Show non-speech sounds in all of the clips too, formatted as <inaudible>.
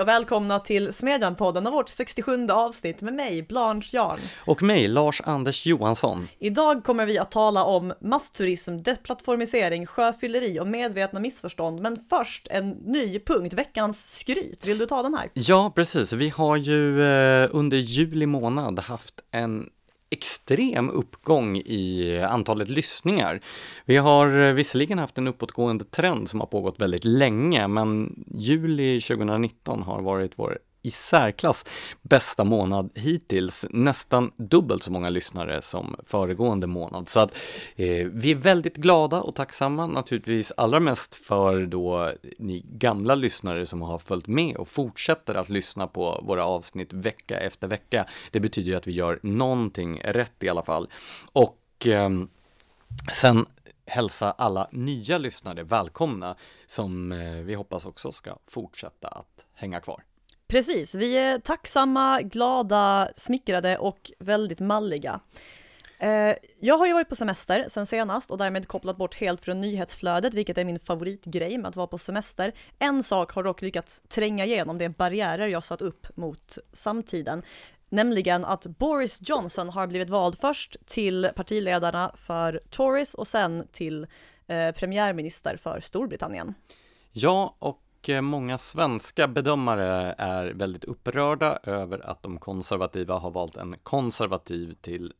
Hej och välkomna till Smedjan-podden och vårt 67 avsnitt med mig, Blanche Jarn. Och mig, Lars-Anders Johansson. Idag kommer vi att tala om massturism, deplattformisering, sjöfylleri och medvetna missförstånd. Men först en ny punkt, veckans skryt. Vill du ta den här? Ja, precis. Vi har ju eh, under juli månad haft en extrem uppgång i antalet lyssningar. Vi har eh, visserligen haft en uppåtgående trend som har pågått väldigt länge, men juli 2019 har varit vår i särklass bästa månad hittills. Nästan dubbelt så många lyssnare som föregående månad. Så att eh, vi är väldigt glada och tacksamma naturligtvis allra mest för då ni gamla lyssnare som har följt med och fortsätter att lyssna på våra avsnitt vecka efter vecka. Det betyder ju att vi gör någonting rätt i alla fall. Och eh, sen hälsa alla nya lyssnare välkomna som eh, vi hoppas också ska fortsätta att hänga kvar. Precis, vi är tacksamma, glada, smickrade och väldigt malliga. Eh, jag har ju varit på semester sen senast och därmed kopplat bort helt från nyhetsflödet, vilket är min favoritgrej med att vara på semester. En sak har dock lyckats tränga igenom de barriärer jag satt upp mot samtiden, nämligen att Boris Johnson har blivit vald först till partiledarna för Tories och sen till eh, premiärminister för Storbritannien. Ja, och Eh, många svenska bedömare är väldigt upprörda över att de konservativa har valt en konservativ till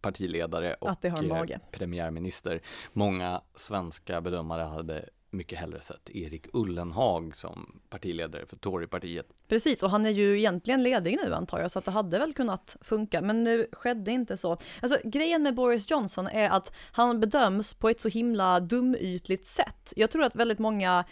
partiledare och eh, premiärminister. Många svenska bedömare hade mycket hellre sett Erik Ullenhag som partiledare för Torypartiet. Precis, och han är ju egentligen ledig nu antar jag, så att det hade väl kunnat funka, men nu skedde inte så. Alltså grejen med Boris Johnson är att han bedöms på ett så himla dumytligt sätt. Jag tror att väldigt många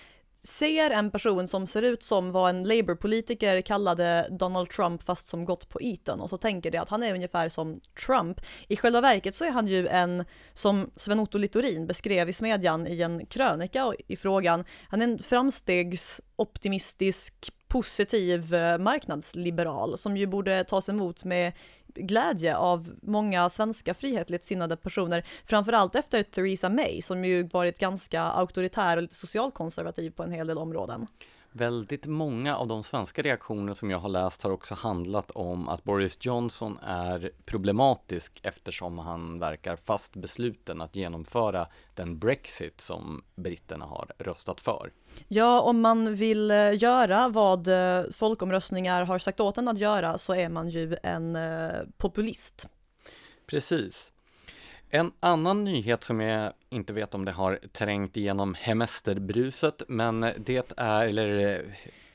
ser en person som ser ut som vad en Labour-politiker kallade Donald Trump fast som gått på Eton och så tänker det att han är ungefär som Trump. I själva verket så är han ju en, som Sven-Otto Littorin beskrev i Smedjan i en krönika i frågan, han är en framstegsoptimistisk positiv eh, marknadsliberal som ju borde tas emot med glädje av många svenska frihetligt sinnade personer, framförallt efter Theresa May som ju varit ganska auktoritär och lite socialkonservativ på en hel del områden. Väldigt många av de svenska reaktioner som jag har läst har också handlat om att Boris Johnson är problematisk eftersom han verkar fast besluten att genomföra den Brexit som britterna har röstat för. Ja, om man vill eh, göra vad eh, folkomröstningar har sagt åt en att göra så är man ju en eh, populist. Precis. En annan nyhet som jag inte vet om det har trängt igenom hemesterbruset, men det är, eller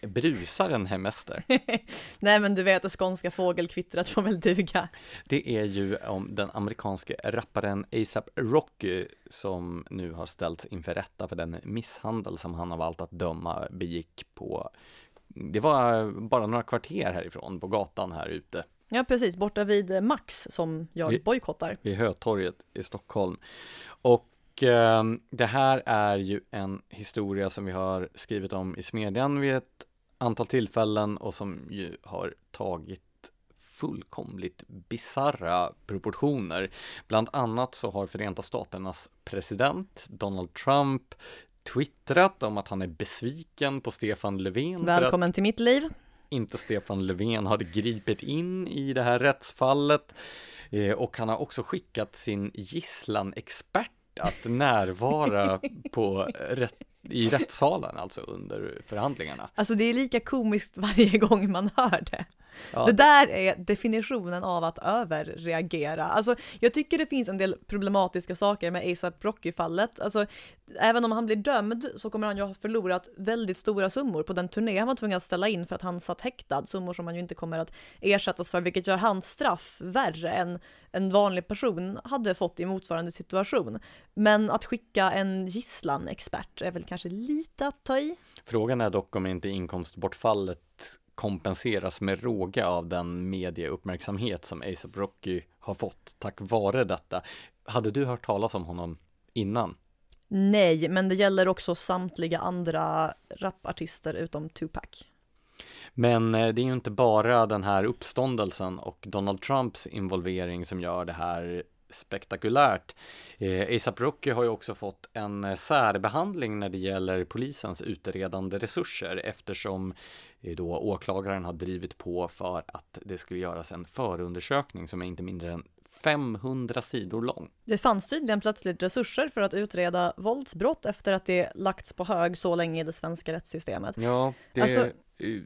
eh, brusar en hemester? <laughs> Nej men du vet, det skånska fågelkvittret får väl duga. Det är ju om den amerikanske rapparen ASAP Rocky som nu har ställts inför rätta för den misshandel som han av allt att döma begick på, det var bara några kvarter härifrån, på gatan här ute. Ja, precis, borta vid Max som jag bojkottar. Vid Hötorget i Stockholm. Och eh, det här är ju en historia som vi har skrivit om i Smedjan vid ett antal tillfällen och som ju har tagit fullkomligt bizarra proportioner. Bland annat så har Förenta Staternas president Donald Trump twittrat om att han är besviken på Stefan Löfven. Välkommen till mitt liv inte Stefan Löfven hade gripit in i det här rättsfallet. Eh, och han har också skickat sin gisslanexpert att närvara <laughs> på rätt, i rättssalen, alltså under förhandlingarna. Alltså det är lika komiskt varje gång man hör det. Ja. Det där är definitionen av att överreagera. Alltså, jag tycker det finns en del problematiska saker med ASAP Rocky-fallet. Alltså, även om han blir dömd så kommer han ju ha förlorat väldigt stora summor på den turné han var tvungen att ställa in för att han satt häktad. Summor som han ju inte kommer att ersättas för, vilket gör hans straff värre än en vanlig person hade fått i motsvarande situation. Men att skicka en gisslan-expert är väl kanske lite att ta i. Frågan är dock om inte inkomstbortfallet kompenseras med råga av den medieuppmärksamhet som ASAP Rocky har fått tack vare detta. Hade du hört talas om honom innan? Nej, men det gäller också samtliga andra rapartister utom Tupac. Men eh, det är ju inte bara den här uppståndelsen och Donald Trumps involvering som gör det här spektakulärt. Eh, ASAP Rocky har ju också fått en särbehandling när det gäller polisens utredande resurser eftersom då åklagaren har drivit på för att det skulle göras en förundersökning som är inte mindre än 500 sidor lång. Det fanns tydligen plötsligt resurser för att utreda våldsbrott efter att det lagts på hög så länge i det svenska rättssystemet. Ja, det, alltså,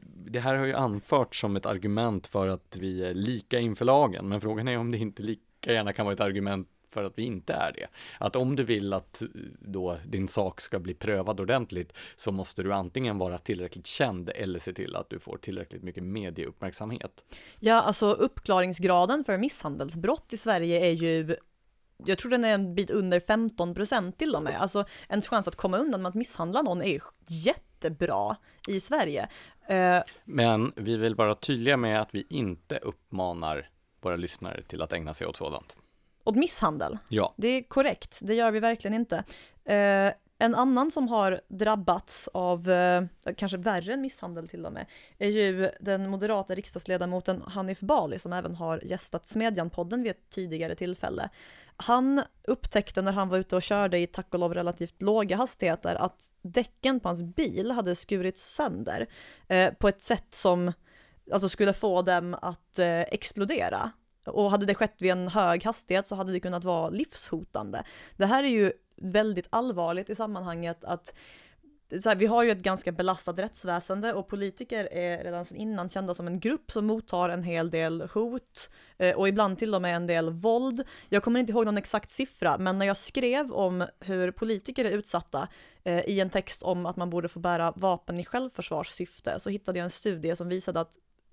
det här har ju anförts som ett argument för att vi är lika inför lagen, men frågan är om det inte lika gärna kan vara ett argument för att vi inte är det. Att om du vill att eh, då din sak ska bli prövad ordentligt så måste du antingen vara tillräckligt känd eller se till att du får tillräckligt mycket medieuppmärksamhet. Ja, alltså uppklaringsgraden för misshandelsbrott i Sverige är ju jag tror den är en bit under 15 procent till och med. Alltså en chans att komma undan med att misshandla någon är jättebra i Sverige. Uh, Men vi vill vara tydliga med att vi inte uppmanar våra lyssnare till att ägna sig åt sådant åt misshandel. Ja. Det är korrekt, det gör vi verkligen inte. Eh, en annan som har drabbats av, eh, kanske värre än misshandel till och med, är ju den moderata riksdagsledamoten Hanif Bali som även har gästat Smedjan-podden vid ett tidigare tillfälle. Han upptäckte när han var ute och körde i tack och lov relativt låga hastigheter att däcken på hans bil hade skurits sönder eh, på ett sätt som alltså skulle få dem att eh, explodera. Och hade det skett vid en hög hastighet så hade det kunnat vara livshotande. Det här är ju väldigt allvarligt i sammanhanget att här, vi har ju ett ganska belastat rättsväsende och politiker är redan sedan innan kända som en grupp som mottar en hel del hot eh, och ibland till och med en del våld. Jag kommer inte ihåg någon exakt siffra, men när jag skrev om hur politiker är utsatta eh, i en text om att man borde få bära vapen i självförsvarssyfte så hittade jag en studie som visade att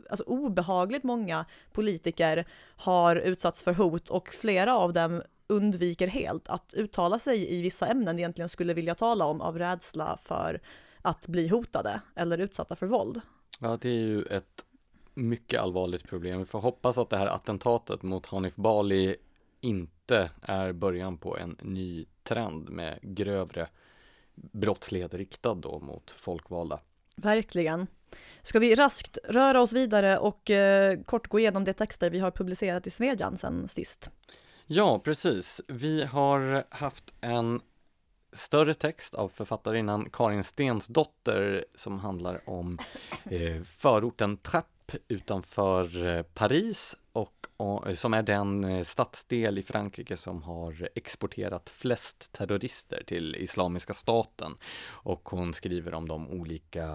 alltså obehagligt många politiker har utsatts för hot och flera av dem undviker helt att uttala sig i vissa ämnen de egentligen skulle vilja tala om av rädsla för att bli hotade eller utsatta för våld. Ja, det är ju ett mycket allvarligt problem. Vi får hoppas att det här attentatet mot Hanif Bali inte är början på en ny trend med grövre brottslighet riktad då mot folkvalda. Verkligen. Ska vi raskt röra oss vidare och eh, kort gå igenom de texter vi har publicerat i Smedjan sen sist? Ja, precis. Vi har haft en större text av författarinnan Karin Stensdotter som handlar om eh, förorten Trapp utanför eh, Paris och, och, eh, som är den eh, stadsdel i Frankrike som har exporterat flest terrorister till Islamiska staten. Och hon skriver om de olika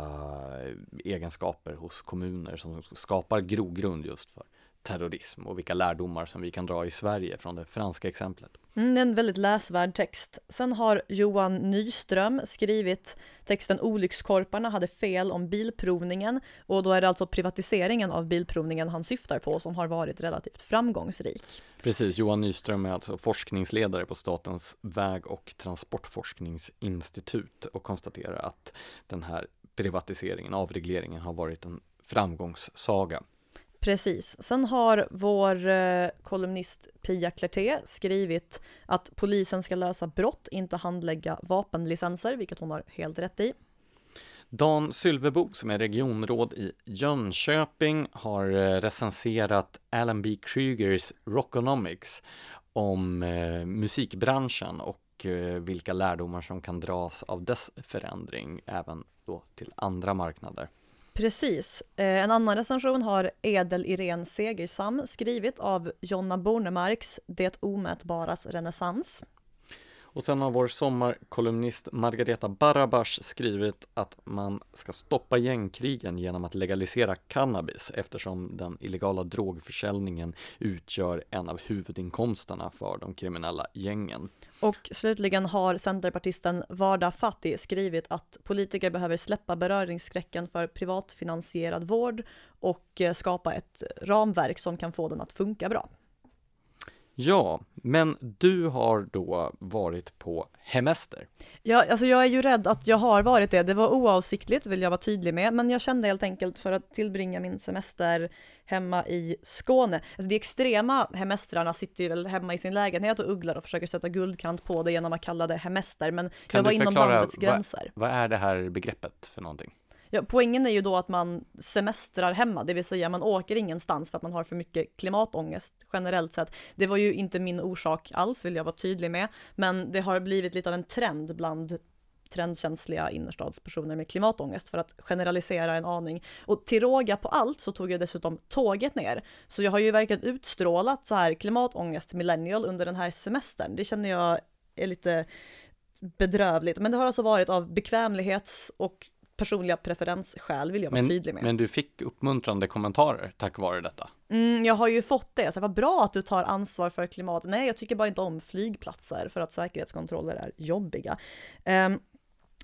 egenskaper hos kommuner som skapar grogrund just för terrorism och vilka lärdomar som vi kan dra i Sverige från det franska exemplet. Mm, en väldigt läsvärd text. Sen har Johan Nyström skrivit texten Olyckskorparna hade fel om bilprovningen och då är det alltså privatiseringen av bilprovningen han syftar på som har varit relativt framgångsrik. Precis, Johan Nyström är alltså forskningsledare på Statens väg och transportforskningsinstitut och konstaterar att den här privatiseringen, avregleringen har varit en framgångssaga. Precis. Sen har vår eh, kolumnist Pia Klerté skrivit att polisen ska lösa brott, inte handlägga vapenlicenser, vilket hon har helt rätt i. Dan Sylvebo, som är regionråd i Jönköping, har eh, recenserat Alan B. Krugers Rockonomics om eh, musikbranschen och eh, vilka lärdomar som kan dras av dess förändring även då till andra marknader. Precis. Eh, en annan recension har Edel Irene Segersam skrivit av Jonna Bornemarks Det omätbaras renässans. Och sen har vår sommarkolumnist Margareta Barabash skrivit att man ska stoppa gängkrigen genom att legalisera cannabis eftersom den illegala drogförsäljningen utgör en av huvudinkomsterna för de kriminella gängen. Och slutligen har centerpartisten Varda Fatti skrivit att politiker behöver släppa beröringsskräcken för privatfinansierad vård och eh, skapa ett ramverk som kan få den att funka bra. Ja, men du har då varit på hemester. Ja, alltså jag är ju rädd att jag har varit det. Det var oavsiktligt, vill jag vara tydlig med, men jag kände helt enkelt för att tillbringa min semester hemma i Skåne. Alltså de extrema hemestrarna sitter ju väl hemma i sin lägenhet och ugglar och försöker sätta guldkant på det genom att kalla det hemester, men kan jag var inom landets gränser. Vad, vad är det här begreppet för någonting? Ja, poängen är ju då att man semestrar hemma, det vill säga man åker ingenstans för att man har för mycket klimatångest generellt sett. Det var ju inte min orsak alls, vill jag vara tydlig med, men det har blivit lite av en trend bland trendkänsliga innerstadspersoner med klimatångest för att generalisera en aning. Och till råga på allt så tog jag dessutom tåget ner. Så jag har ju verkligen utstrålat så här klimatångest millennial under den här semestern. Det känner jag är lite bedrövligt. Men det har alltså varit av bekvämlighets och personliga preferensskäl vill jag vara men, tydlig med. Men du fick uppmuntrande kommentarer tack vare detta? Mm, jag har ju fått det, så vad bra att du tar ansvar för klimatet. Nej, jag tycker bara inte om flygplatser för att säkerhetskontroller är jobbiga. Um,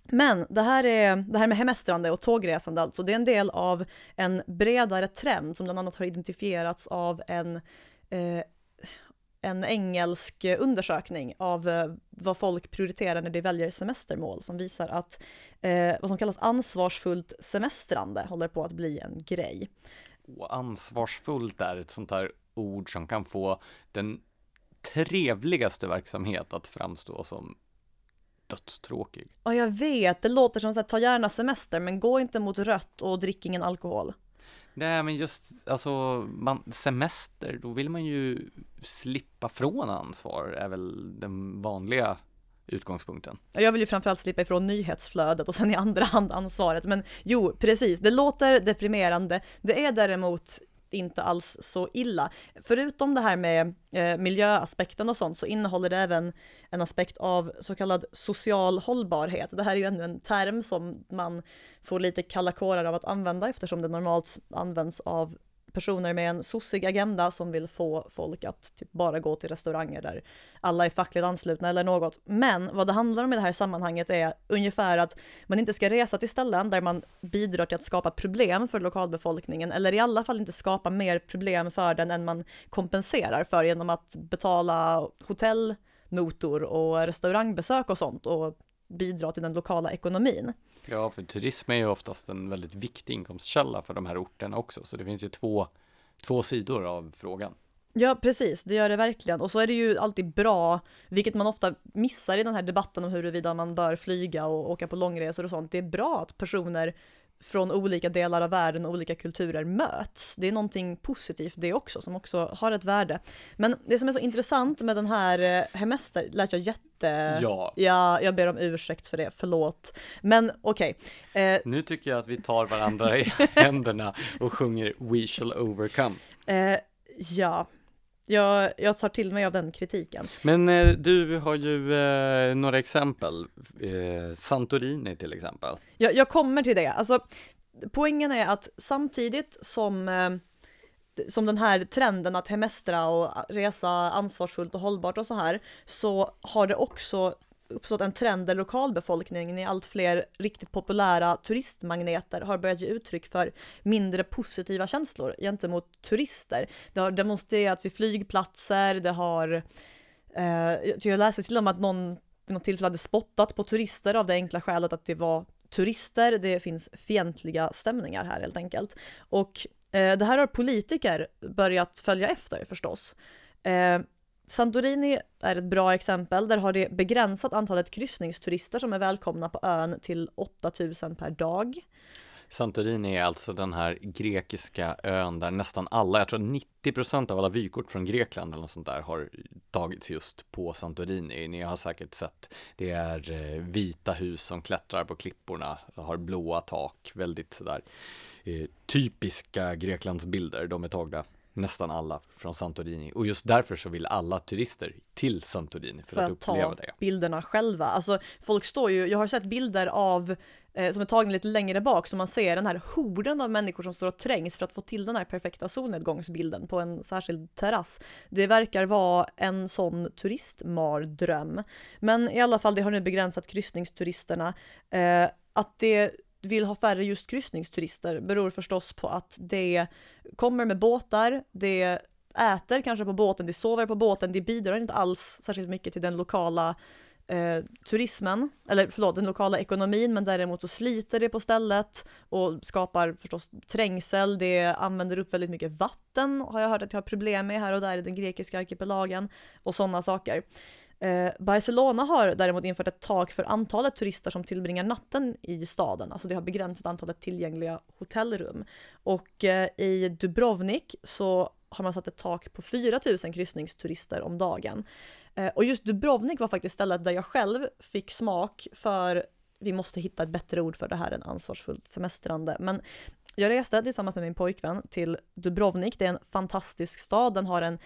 men det här, är, det här med hemestrande och tågresande alltså, det är en del av en bredare trend som bland annat har identifierats av en eh, en engelsk undersökning av eh, vad folk prioriterar när de väljer semestermål som visar att eh, vad som kallas ansvarsfullt semestrande håller på att bli en grej. Och ansvarsfullt är ett sånt här ord som kan få den trevligaste verksamhet att framstå som dödstråkig. Ja, jag vet. Det låter som att ta gärna semester, men gå inte mot rött och drick ingen alkohol. Nej, men just alltså man, semester, då vill man ju slippa från ansvar, är väl den vanliga utgångspunkten. Jag vill ju framförallt slippa ifrån nyhetsflödet och sen i andra hand ansvaret. Men jo, precis, det låter deprimerande. Det är däremot inte alls så illa. Förutom det här med eh, miljöaspekten och sånt så innehåller det även en aspekt av så kallad social hållbarhet. Det här är ju ännu en term som man får lite kalla kårar av att använda eftersom det normalt används av personer med en sossig agenda som vill få folk att typ bara gå till restauranger där alla är fackligt anslutna eller något. Men vad det handlar om i det här sammanhanget är ungefär att man inte ska resa till ställen där man bidrar till att skapa problem för lokalbefolkningen eller i alla fall inte skapa mer problem för den än man kompenserar för genom att betala hotellnotor och restaurangbesök och sånt och bidra till den lokala ekonomin. Ja, för turism är ju oftast en väldigt viktig inkomstkälla för de här orterna också, så det finns ju två, två sidor av frågan. Ja, precis, det gör det verkligen. Och så är det ju alltid bra, vilket man ofta missar i den här debatten om huruvida man bör flyga och åka på långresor och sånt. Det är bra att personer från olika delar av världen och olika kulturer möts. Det är någonting positivt det också, som också har ett värde. Men det som är så intressant med den här eh, hemester lät jag jätte... Ja. ja. Jag ber om ursäkt för det, förlåt. Men okej. Okay. Eh... Nu tycker jag att vi tar varandra i <laughs> händerna och sjunger We shall overcome. Eh, ja. Jag, jag tar till mig av den kritiken. Men eh, du har ju eh, några exempel, eh, Santorini till exempel. Jag, jag kommer till det. Alltså, poängen är att samtidigt som eh, som den här trenden att hemestra och resa ansvarsfullt och hållbart och så här, så har det också uppstått en trend där lokalbefolkningen i allt fler riktigt populära turistmagneter har börjat ge uttryck för mindre positiva känslor gentemot turister. Det har demonstrerats vid flygplatser, det har eh, jag läste till och med att någon vid något tillfälle hade spottat på turister av det enkla skälet att det var turister, det finns fientliga stämningar här helt enkelt. Och eh, det här har politiker börjat följa efter förstås. Eh, Santorini är ett bra exempel. Där har det begränsat antalet kryssningsturister som är välkomna på ön till 8000 per dag. Santorini är alltså den här grekiska ön där nästan alla, jag tror 90% av alla vykort från Grekland eller något sånt där har tagits just på Santorini. Ni har säkert sett, det är eh, vita hus som klättrar på klipporna, har blåa tak, väldigt sådär eh, typiska Greklandsbilder, de är tagna nästan alla från Santorini och just därför så vill alla turister till Santorini för, för att, att uppleva det. bilderna själva. Alltså folk står ju, jag har sett bilder av eh, som är tagna lite längre bak så man ser den här horden av människor som står och trängs för att få till den här perfekta solnedgångsbilden på en särskild terrass. Det verkar vara en sån turistmardröm. Men i alla fall, det har nu begränsat kryssningsturisterna. Eh, att det vill ha färre just kryssningsturister beror förstås på att det kommer med båtar, det äter kanske på båten, det sover på båten, det bidrar inte alls särskilt mycket till den lokala eh, turismen, eller förlåt, den lokala ekonomin, men däremot så sliter det på stället och skapar förstås trängsel, det använder upp väldigt mycket vatten, har jag hört att jag har problem med här och där i den grekiska arkipelagen och sådana saker. Eh, Barcelona har däremot infört ett tak för antalet turister som tillbringar natten i staden, alltså det har begränsat antalet tillgängliga hotellrum. Och eh, i Dubrovnik så har man satt ett tak på 4000 kryssningsturister om dagen. Eh, och just Dubrovnik var faktiskt stället där jag själv fick smak för vi måste hitta ett bättre ord för det här än ansvarsfullt semestrande. Men jag reste tillsammans med min pojkvän till Dubrovnik. Det är en fantastisk stad. Den har en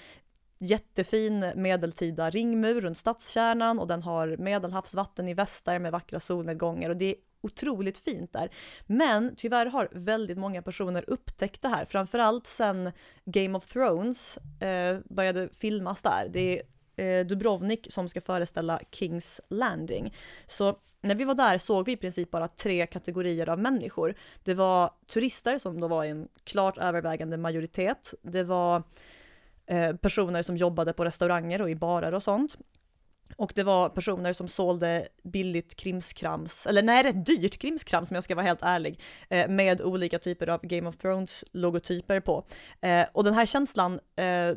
jättefin medeltida ringmur runt stadskärnan och den har medelhavsvatten i väster med vackra solnedgångar och det är otroligt fint där. Men tyvärr har väldigt många personer upptäckt det här, framförallt sen Game of Thrones eh, började filmas där. Det är eh, Dubrovnik som ska föreställa Kings Landing. Så när vi var där såg vi i princip bara tre kategorier av människor. Det var turister som då var en klart övervägande majoritet. Det var eh, Eh, personer som jobbade på restauranger och i barer och sånt. Och det var personer som sålde billigt krimskrams, eller nej, rätt dyrt krimskrams om jag ska vara helt ärlig, eh, med olika typer av Game of Thrones-logotyper på. Eh, och den här känslan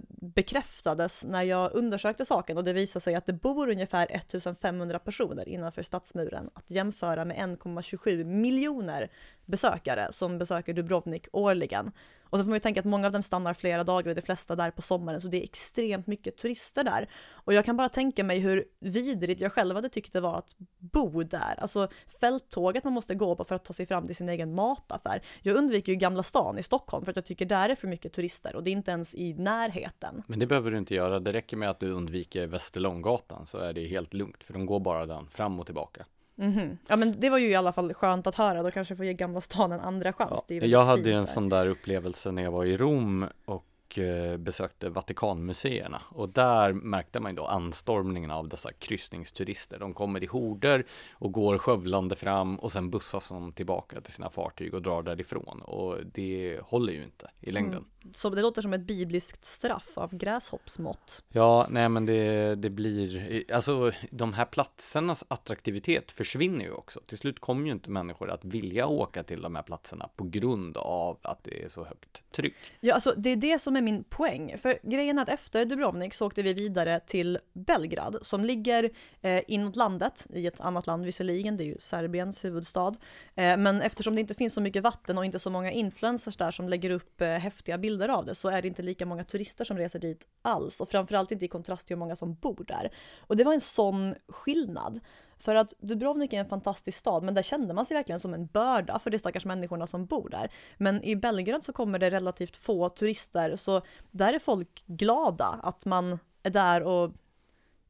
bekräftades när jag undersökte saken och det visade sig att det bor ungefär 1500 personer innanför stadsmuren, att jämföra med 1,27 miljoner besökare som besöker Dubrovnik årligen. Och så får man ju tänka att många av dem stannar flera dagar och de flesta där på sommaren, så det är extremt mycket turister där. Och jag kan bara tänka mig hur vidrigt jag själv hade tyckt det var att bo där. Alltså fälttåget man måste gå på för att ta sig fram till sin egen mataffär. Jag undviker ju Gamla stan i Stockholm för att jag tycker där är för mycket turister och det är inte ens i närheten. Men det behöver du inte göra, det räcker med att du undviker Västerlånggatan så är det helt lugnt, för de går bara den fram och tillbaka. Mm -hmm. Ja men det var ju i alla fall skönt att höra, då kanske får ge Gamla stan en andra chans. Ja, jag hade ju en där. sån där upplevelse när jag var i Rom och Eh, besökte Vatikanmuseerna och där märkte man då anstormningen av dessa kryssningsturister. De kommer i horder och går skövlande fram och sen bussas de tillbaka till sina fartyg och drar därifrån och det håller ju inte i längden. Så det låter som ett bibliskt straff av gräshoppsmått. Ja, nej men det, det blir, alltså de här platsernas attraktivitet försvinner ju också. Till slut kommer ju inte människor att vilja åka till de här platserna på grund av att det är så högt tryck. Ja, alltså det är det som är min poäng. För grejen är att efter Dubrovnik så åkte vi vidare till Belgrad som ligger eh, inåt landet, i ett annat land visserligen, det är ju Serbiens huvudstad. Eh, men eftersom det inte finns så mycket vatten och inte så många influencers där som lägger upp eh, häftiga bilder av det så är det inte lika många turister som reser dit alls och framförallt inte i kontrast till hur många som bor där. Och det var en sån skillnad. För att Dubrovnik är en fantastisk stad, men där kände man sig verkligen som en börda för de stackars människorna som bor där. Men i Belgrad så kommer det relativt få turister, så där är folk glada att man är där och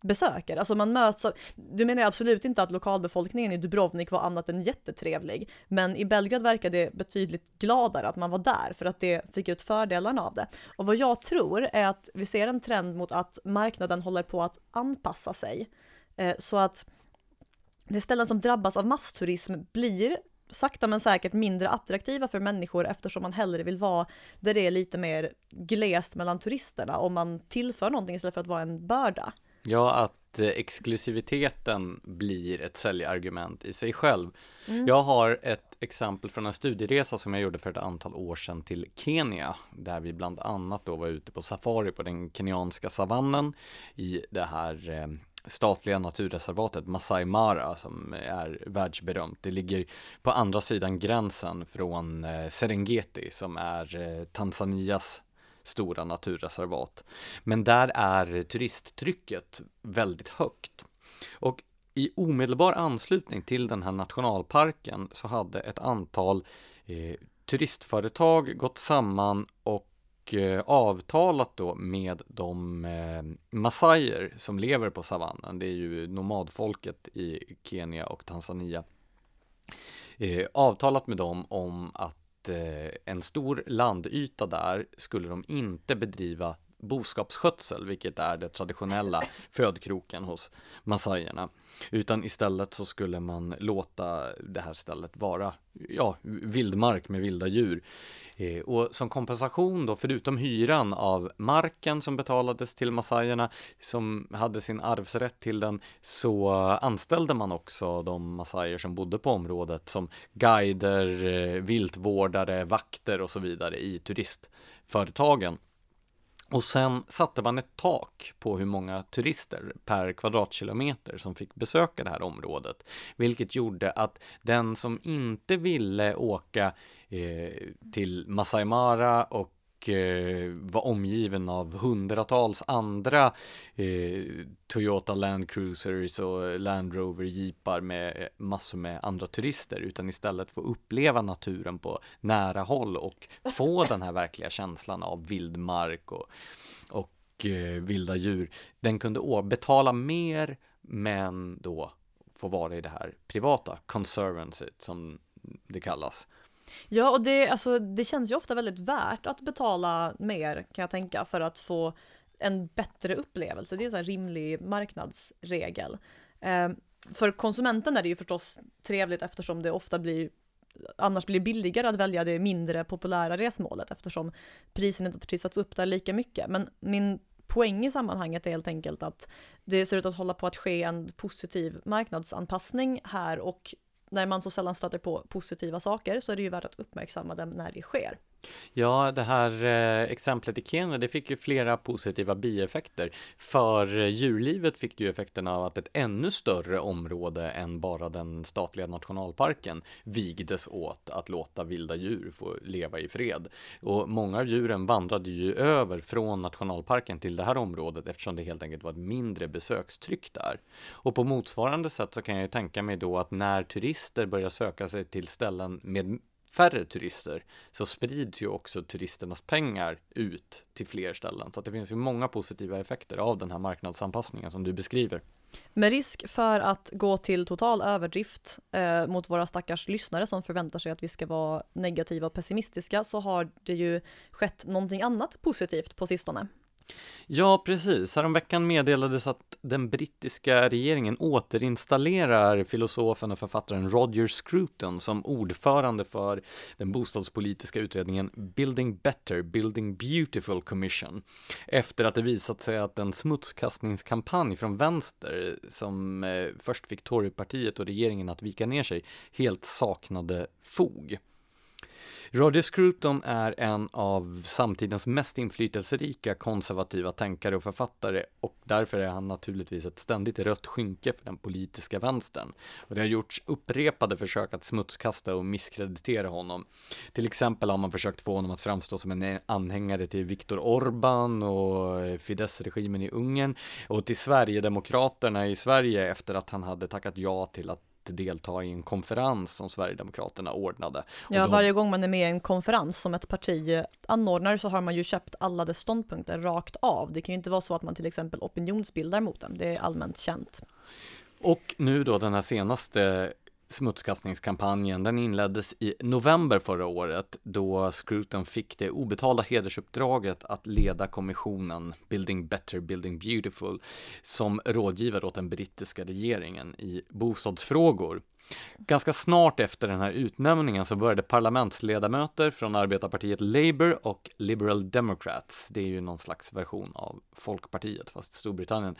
besöker. Alltså man möts av, du menar absolut inte att lokalbefolkningen i Dubrovnik var annat än jättetrevlig, men i Belgrad verkar det betydligt gladare att man var där för att det fick ut fördelarna av det. Och vad jag tror är att vi ser en trend mot att marknaden håller på att anpassa sig. Eh, så att de ställen som drabbas av massturism blir sakta men säkert mindre attraktiva för människor eftersom man hellre vill vara där det är lite mer glest mellan turisterna om man tillför någonting istället för att vara en börda. Ja, att eh, exklusiviteten blir ett säljargument i sig själv. Mm. Jag har ett exempel från en studieresa som jag gjorde för ett antal år sedan till Kenya, där vi bland annat då var ute på safari på den kenyanska savannen i det här eh, statliga naturreservatet Masai Mara som är världsberömt. Det ligger på andra sidan gränsen från eh, Serengeti som är Tanzanias stora naturreservat. Men där är turisttrycket väldigt högt. Och i omedelbar anslutning till den här nationalparken så hade ett antal eh, turistföretag gått samman och Eh, avtalat då med de eh, massajer som lever på savannen. Det är ju nomadfolket i Kenya och Tanzania. Eh, avtalat med dem om att en stor landyta där skulle de inte bedriva boskapsskötsel, vilket är det traditionella <laughs> födkroken hos massajerna. Utan istället så skulle man låta det här stället vara ja, vildmark med vilda djur. Eh, och som kompensation då, förutom hyran av marken som betalades till massajerna, som hade sin arvsrätt till den, så anställde man också de massajer som bodde på området som guider, eh, viltvårdare, vakter och så vidare i turistföretagen. Och sen satte man ett tak på hur många turister per kvadratkilometer som fick besöka det här området. Vilket gjorde att den som inte ville åka eh, till Masai Mara och eh, var omgiven av hundratals andra eh, Toyota Land Cruisers och Land Rover jeepar med massor med andra turister utan istället få uppleva naturen på nära håll och få <laughs> den här verkliga känslan av vildmark och, och eh, vilda djur. Den kunde betala mer men då få vara i det här privata conservancy som det kallas. Ja, och det, alltså, det känns ju ofta väldigt värt att betala mer kan jag tänka för att få en bättre upplevelse. Det är en sån rimlig marknadsregel. Eh, för konsumenten är det ju förstås trevligt eftersom det ofta blir annars blir det billigare att välja det mindre populära resmålet eftersom priserna inte trissats upp där lika mycket. Men min poäng i sammanhanget är helt enkelt att det ser ut att hålla på att ske en positiv marknadsanpassning här och när man så sällan stöter på positiva saker så är det ju värt att uppmärksamma dem när det sker. Ja, det här eh, exemplet i Kenya, det fick ju flera positiva bieffekter. För eh, djurlivet fick det ju effekten av att ett ännu större område än bara den statliga nationalparken vigdes åt att låta vilda djur få leva i fred. Och många av djuren vandrade ju över från nationalparken till det här området eftersom det helt enkelt var ett mindre besökstryck där. Och på motsvarande sätt så kan jag ju tänka mig då att när turister börjar söka sig till ställen med färre turister så sprids ju också turisternas pengar ut till fler ställen. Så att det finns ju många positiva effekter av den här marknadsanpassningen som du beskriver. Med risk för att gå till total överdrift eh, mot våra stackars lyssnare som förväntar sig att vi ska vara negativa och pessimistiska så har det ju skett någonting annat positivt på sistone. Ja, precis. Häromveckan meddelades att den brittiska regeringen återinstallerar filosofen och författaren Roger Scruton som ordförande för den bostadspolitiska utredningen Building Better, Building Beautiful Commission. Efter att det visat sig att en smutskastningskampanj från vänster som eh, först fick Torypartiet och regeringen att vika ner sig helt saknade fog. Roger Scruton är en av samtidens mest inflytelserika konservativa tänkare och författare och därför är han naturligtvis ett ständigt rött skynke för den politiska vänstern. Och det har gjorts upprepade försök att smutskasta och misskreditera honom. Till exempel har man försökt få honom att framstå som en anhängare till Viktor Orbán och Fidesz-regimen i Ungern och till Sverigedemokraterna i Sverige efter att han hade tackat ja till att delta i en konferens som Sverigedemokraterna ordnade. Ja, då... varje gång man är med i en konferens som ett parti anordnar så har man ju köpt alla dess ståndpunkter rakt av. Det kan ju inte vara så att man till exempel opinionsbildar mot dem, det är allmänt känt. Och nu då den här senaste smutskastningskampanjen, den inleddes i november förra året då Scruton fick det obetalda hedersuppdraget att leda kommissionen Building Better, Building Beautiful som rådgivare åt den brittiska regeringen i bostadsfrågor. Ganska snart efter den här utnämningen så började parlamentsledamöter från arbetarpartiet Labour och Liberal Democrats, det är ju någon slags version av Folkpartiet fast Storbritannien,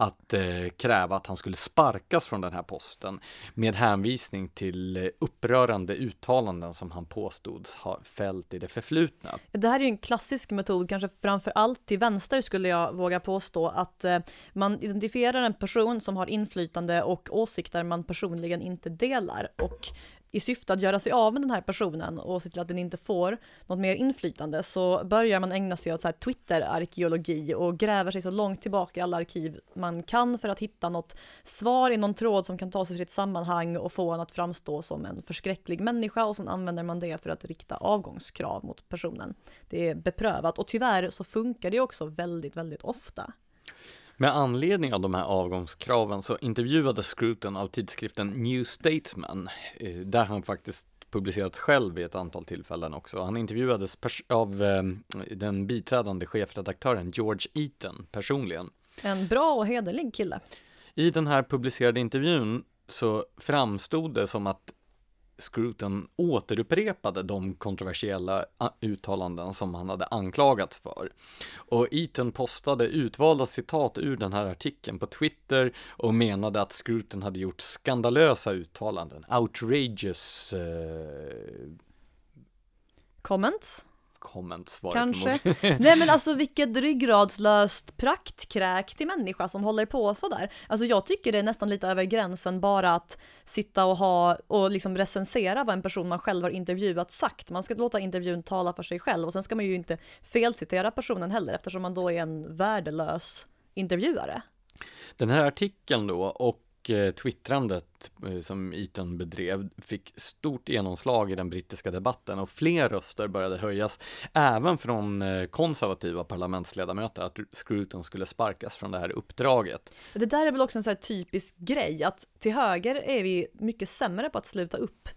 att eh, kräva att han skulle sparkas från den här posten med hänvisning till eh, upprörande uttalanden som han påstods ha fällt i det förflutna. Det här är ju en klassisk metod, kanske framför allt till vänster skulle jag våga påstå, att eh, man identifierar en person som har inflytande och åsikter man personligen inte inte delar och i syfte att göra sig av med den här personen och se till att den inte får något mer inflytande så börjar man ägna sig åt så Twitter-arkeologi och gräver sig så långt tillbaka i alla arkiv man kan för att hitta något svar i någon tråd som kan ta sig till ett sammanhang och få en att framstå som en förskräcklig människa och sen använder man det för att rikta avgångskrav mot personen. Det är beprövat och tyvärr så funkar det också väldigt, väldigt ofta. Med anledning av de här avgångskraven så intervjuades Scruton av tidskriften New Statesman, eh, där han faktiskt publicerats själv vid ett antal tillfällen också. Han intervjuades av eh, den biträdande chefredaktören George Eaton personligen. En bra och hederlig kille. I den här publicerade intervjun så framstod det som att Scruton återupprepade de kontroversiella uttalanden som han hade anklagats för. Och Eaton postade utvalda citat ur den här artikeln på Twitter och menade att Scruton hade gjort skandalösa uttalanden, outrageous eh... Comments? Comments var Kanske. Nej men <laughs> alltså vilket ryggradslöst praktkräk till människa som håller på sådär. Alltså jag tycker det är nästan lite över gränsen bara att sitta och ha och liksom recensera vad en person man själv har intervjuat sagt. Man ska låta intervjun tala för sig själv och sen ska man ju inte felcitera personen heller eftersom man då är en värdelös intervjuare. Den här artikeln då och och eh, twittrandet eh, som Eton bedrev fick stort genomslag i den brittiska debatten och fler röster började höjas, även från eh, konservativa parlamentsledamöter, att Scruton skulle sparkas från det här uppdraget. Det där är väl också en sån här typisk grej, att till höger är vi mycket sämre på att sluta upp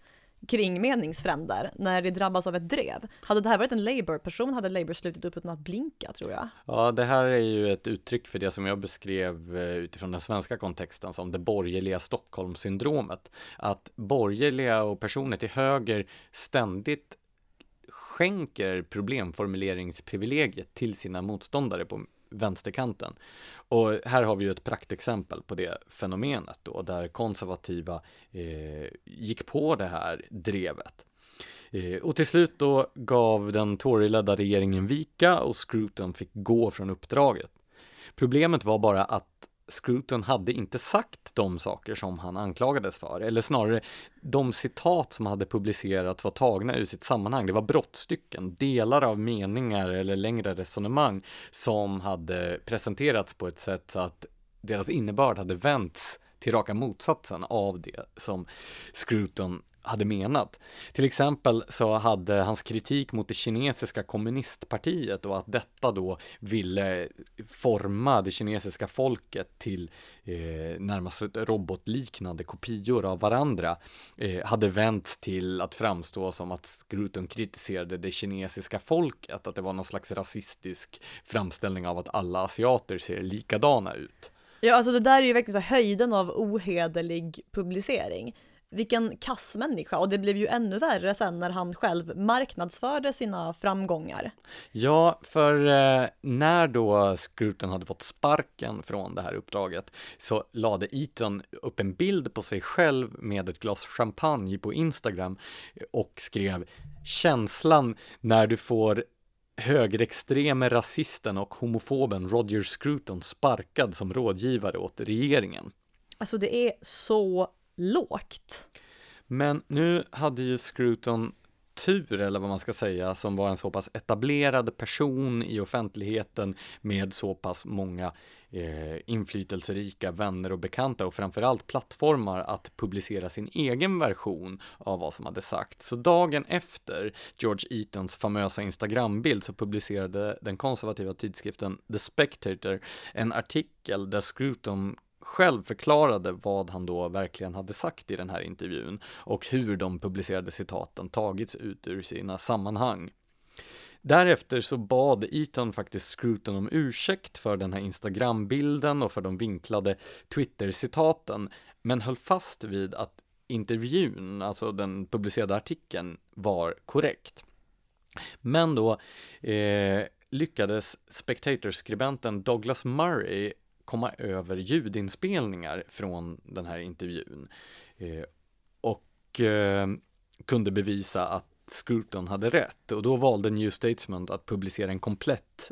kring meningsfränder när det drabbas av ett drev. Hade det här varit en Labour-person hade Labour slutit upp utan att blinka tror jag. Ja, det här är ju ett uttryck för det som jag beskrev eh, utifrån den svenska kontexten som det borgerliga Stockholmssyndromet. Att borgerliga och personer till höger ständigt skänker problemformuleringsprivilegiet till sina motståndare på vänsterkanten. Och här har vi ju ett praktexempel på det fenomenet då, där konservativa eh, gick på det här drevet. Eh, och till slut då gav den Toryledda regeringen vika och Scruton fick gå från uppdraget. Problemet var bara att Scruton hade inte sagt de saker som han anklagades för, eller snarare de citat som hade publicerats var tagna ur sitt sammanhang. Det var brottstycken, delar av meningar eller längre resonemang som hade presenterats på ett sätt så att deras innebörd hade vänts till raka motsatsen av det som Scruton hade menat. Till exempel så hade hans kritik mot det kinesiska kommunistpartiet och att detta då ville forma det kinesiska folket till eh, närmast robotliknande kopior av varandra eh, hade vänt till att framstå som att Scruton kritiserade det kinesiska folket, att det var någon slags rasistisk framställning av att alla asiater ser likadana ut. Ja, alltså det där är ju verkligen så höjden av ohederlig publicering vilken kass människa och det blev ju ännu värre sen när han själv marknadsförde sina framgångar. Ja, för eh, när då Scruton hade fått sparken från det här uppdraget så lade Eton upp en bild på sig själv med ett glas champagne på Instagram och skrev känslan när du får högerextreme rasisten och homofoben Roger Scruton sparkad som rådgivare åt regeringen. Alltså det är så lågt. Men nu hade ju Scruton tur, eller vad man ska säga, som var en så pass etablerad person i offentligheten med så pass många eh, inflytelserika vänner och bekanta och framförallt plattformar att publicera sin egen version av vad som hade sagts. Så dagen efter George Eatons famösa Instagrambild så publicerade den konservativa tidskriften The Spectator en artikel där Scruton själv förklarade vad han då verkligen hade sagt i den här intervjun och hur de publicerade citaten tagits ut ur sina sammanhang. Därefter så bad Eton faktiskt Scruton om ursäkt för den här Instagram-bilden och för de vinklade Twitter-citaten, men höll fast vid att intervjun, alltså den publicerade artikeln, var korrekt. Men då eh, lyckades Spectator-skribenten Douglas Murray komma över ljudinspelningar från den här intervjun. Eh, och eh, kunde bevisa att Scruton hade rätt och då valde New Statesman att publicera en komplett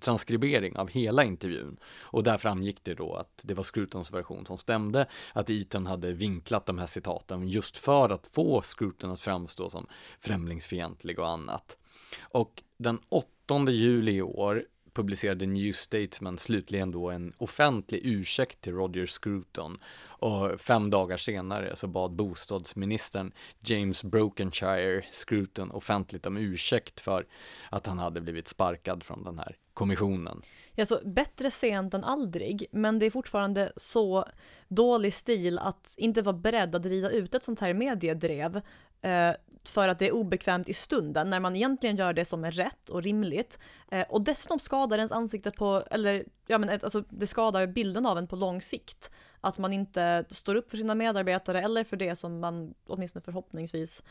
transkribering av hela intervjun. Och där framgick det då att det var Scrutons version som stämde, att Eton hade vinklat de här citaten just för att få Scruton att framstå som främlingsfientlig och annat. Och den 8 juli i år publicerade New Statesman slutligen då en offentlig ursäkt till Roger Scruton och fem dagar senare så bad bostadsministern James Brokenshire Scruton offentligt om ursäkt för att han hade blivit sparkad från den här kommissionen. Ja, så bättre sent än aldrig, men det är fortfarande så dålig stil att inte vara beredd att rida ut ett sånt här mediedrev Eh, för att det är obekvämt i stunden när man egentligen gör det som är rätt och rimligt. Eh, och dessutom skadar ens ansikte på, eller ja men alltså det skadar bilden av en på lång sikt. Att man inte står upp för sina medarbetare eller för det som man åtminstone förhoppningsvis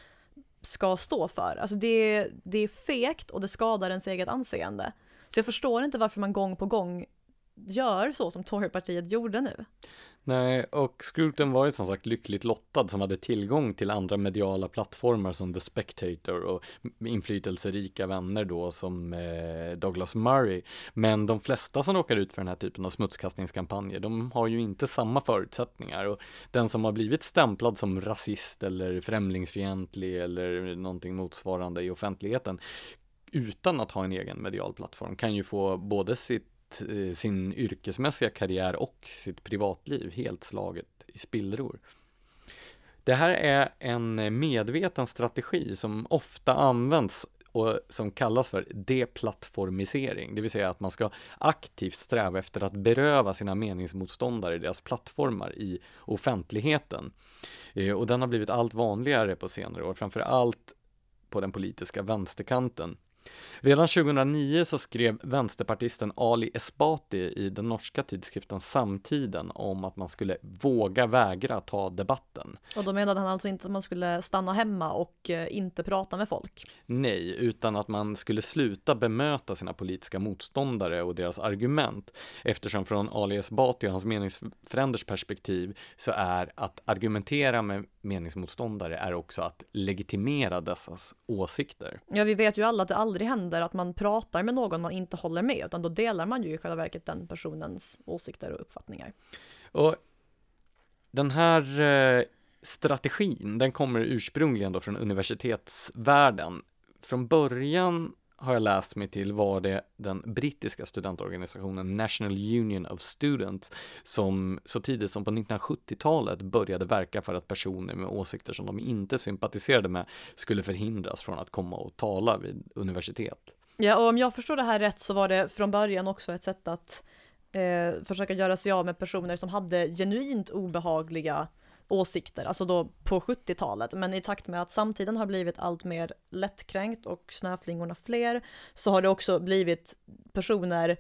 ska stå för. Alltså det, det är fegt och det skadar ens eget anseende. Så jag förstår inte varför man gång på gång gör så som Torypartiet gjorde nu. Nej, och Scruton var ju som sagt lyckligt lottad som hade tillgång till andra mediala plattformar som The Spectator och inflytelserika vänner då som eh, Douglas Murray. Men de flesta som råkar ut för den här typen av smutskastningskampanjer, de har ju inte samma förutsättningar och den som har blivit stämplad som rasist eller främlingsfientlig eller någonting motsvarande i offentligheten utan att ha en egen medial plattform kan ju få både sitt Eh, sin yrkesmässiga karriär och sitt privatliv helt slaget i spillror. Det här är en medveten strategi som ofta används och som kallas för deplattformisering, det vill säga att man ska aktivt sträva efter att beröva sina meningsmotståndare deras plattformar i offentligheten. Eh, och den har blivit allt vanligare på senare år, framför allt på den politiska vänsterkanten. Redan 2009 så skrev vänsterpartisten Ali Esbati i den norska tidskriften Samtiden om att man skulle våga vägra ta debatten. Och då menade han alltså inte att man skulle stanna hemma och eh, inte prata med folk? Nej, utan att man skulle sluta bemöta sina politiska motståndare och deras argument. Eftersom från Ali Esbati och hans meningsfränders perspektiv så är att argumentera med meningsmotståndare är också att legitimera dessas åsikter. Ja, vi vet ju alla att det aldrig händer att man pratar med någon man inte håller med, utan då delar man ju i själva verket den personens åsikter och uppfattningar. Och den här eh, strategin, den kommer ursprungligen då från universitetsvärlden. Från början har jag läst mig till var det den brittiska studentorganisationen National Union of Students som så tidigt som på 1970-talet började verka för att personer med åsikter som de inte sympatiserade med skulle förhindras från att komma och tala vid universitet. Ja, och om jag förstår det här rätt så var det från början också ett sätt att eh, försöka göra sig av med personer som hade genuint obehagliga åsikter, alltså då på 70-talet. Men i takt med att samtiden har blivit allt mer lättkränkt och snöflingorna fler så har det också blivit personer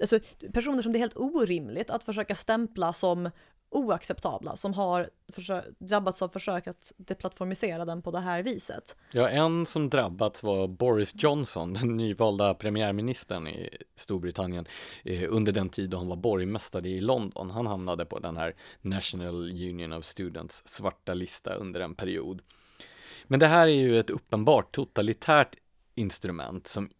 Alltså, personer som det är helt orimligt att försöka stämpla som oacceptabla som har drabbats av försök att deplattformisera den på det här viset. Ja, en som drabbats var Boris Johnson, den nyvalda premiärministern i Storbritannien eh, under den tid då han var borgmästare i London. Han hamnade på den här National Union of Students svarta lista under en period. Men det här är ju ett uppenbart totalitärt instrument som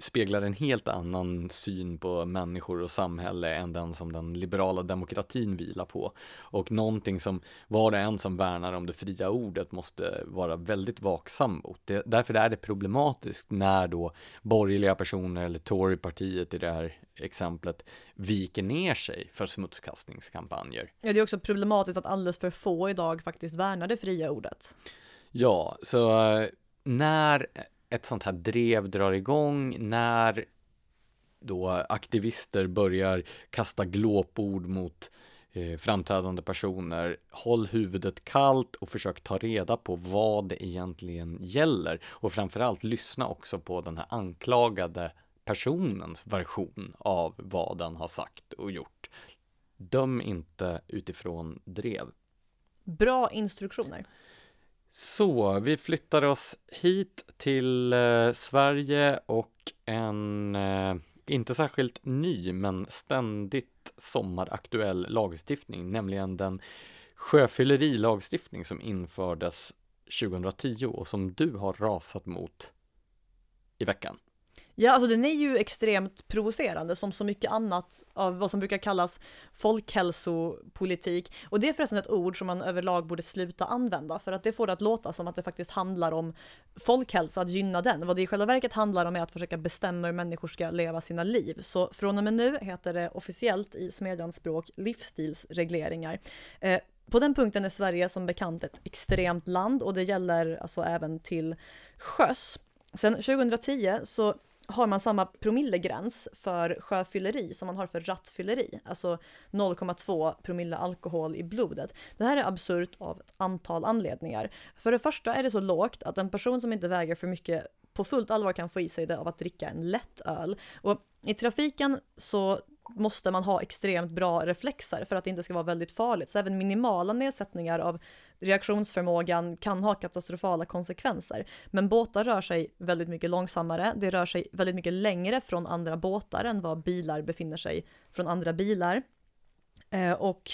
speglar en helt annan syn på människor och samhälle än den som den liberala demokratin vilar på. Och någonting som var och en som värnar om det fria ordet måste vara väldigt vaksam mot. Det, därför är det problematiskt när då borgerliga personer eller Torypartiet i det här exemplet viker ner sig för smutskastningskampanjer. Ja, det är också problematiskt att alldeles för få idag faktiskt värnar det fria ordet. Ja, så eh, när ett sånt här drev drar igång när då aktivister börjar kasta glåpord mot eh, framträdande personer. Håll huvudet kallt och försök ta reda på vad det egentligen gäller och framförallt lyssna också på den här anklagade personens version av vad den har sagt och gjort. Döm inte utifrån drev. Bra instruktioner. Så, vi flyttar oss hit till eh, Sverige och en eh, inte särskilt ny men ständigt sommaraktuell lagstiftning, nämligen den sjöfyllerilagstiftning som infördes 2010 och som du har rasat mot i veckan. Ja, alltså den är ju extremt provocerande som så mycket annat av vad som brukar kallas folkhälsopolitik. Och det är förresten ett ord som man överlag borde sluta använda för att det får det att låta som att det faktiskt handlar om folkhälsa, att gynna den. Vad det i själva verket handlar om är att försöka bestämma hur människor ska leva sina liv. Så från och med nu heter det officiellt i Smedjans språk livsstilsregleringar. Eh, på den punkten är Sverige som bekant ett extremt land och det gäller alltså även till sjöss. Sen 2010 så har man samma promillegräns för sjöfylleri som man har för rattfylleri, alltså 0,2 promille alkohol i blodet. Det här är absurt av ett antal anledningar. För det första är det så lågt att en person som inte väger för mycket på fullt allvar kan få i sig det av att dricka en lätt öl. Och i trafiken så måste man ha extremt bra reflexer för att det inte ska vara väldigt farligt. Så även minimala nedsättningar av reaktionsförmågan kan ha katastrofala konsekvenser. Men båtar rör sig väldigt mycket långsammare, det rör sig väldigt mycket längre från andra båtar än vad bilar befinner sig från andra bilar. Eh, och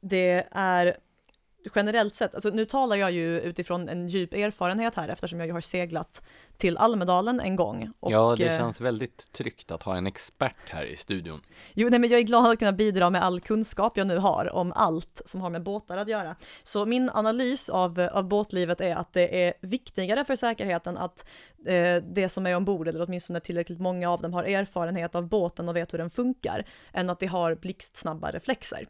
det är generellt sett, alltså nu talar jag ju utifrån en djup erfarenhet här eftersom jag ju har seglat till Almedalen en gång. Och, ja, det eh, känns väldigt tryggt att ha en expert här i studion. Jo, nej, men jag är glad att kunna bidra med all kunskap jag nu har om allt som har med båtar att göra. Så min analys av, av båtlivet är att det är viktigare för säkerheten att eh, det som är ombord, eller åtminstone tillräckligt många av dem, har erfarenhet av båten och vet hur den funkar, än att de har blixtsnabba reflexer.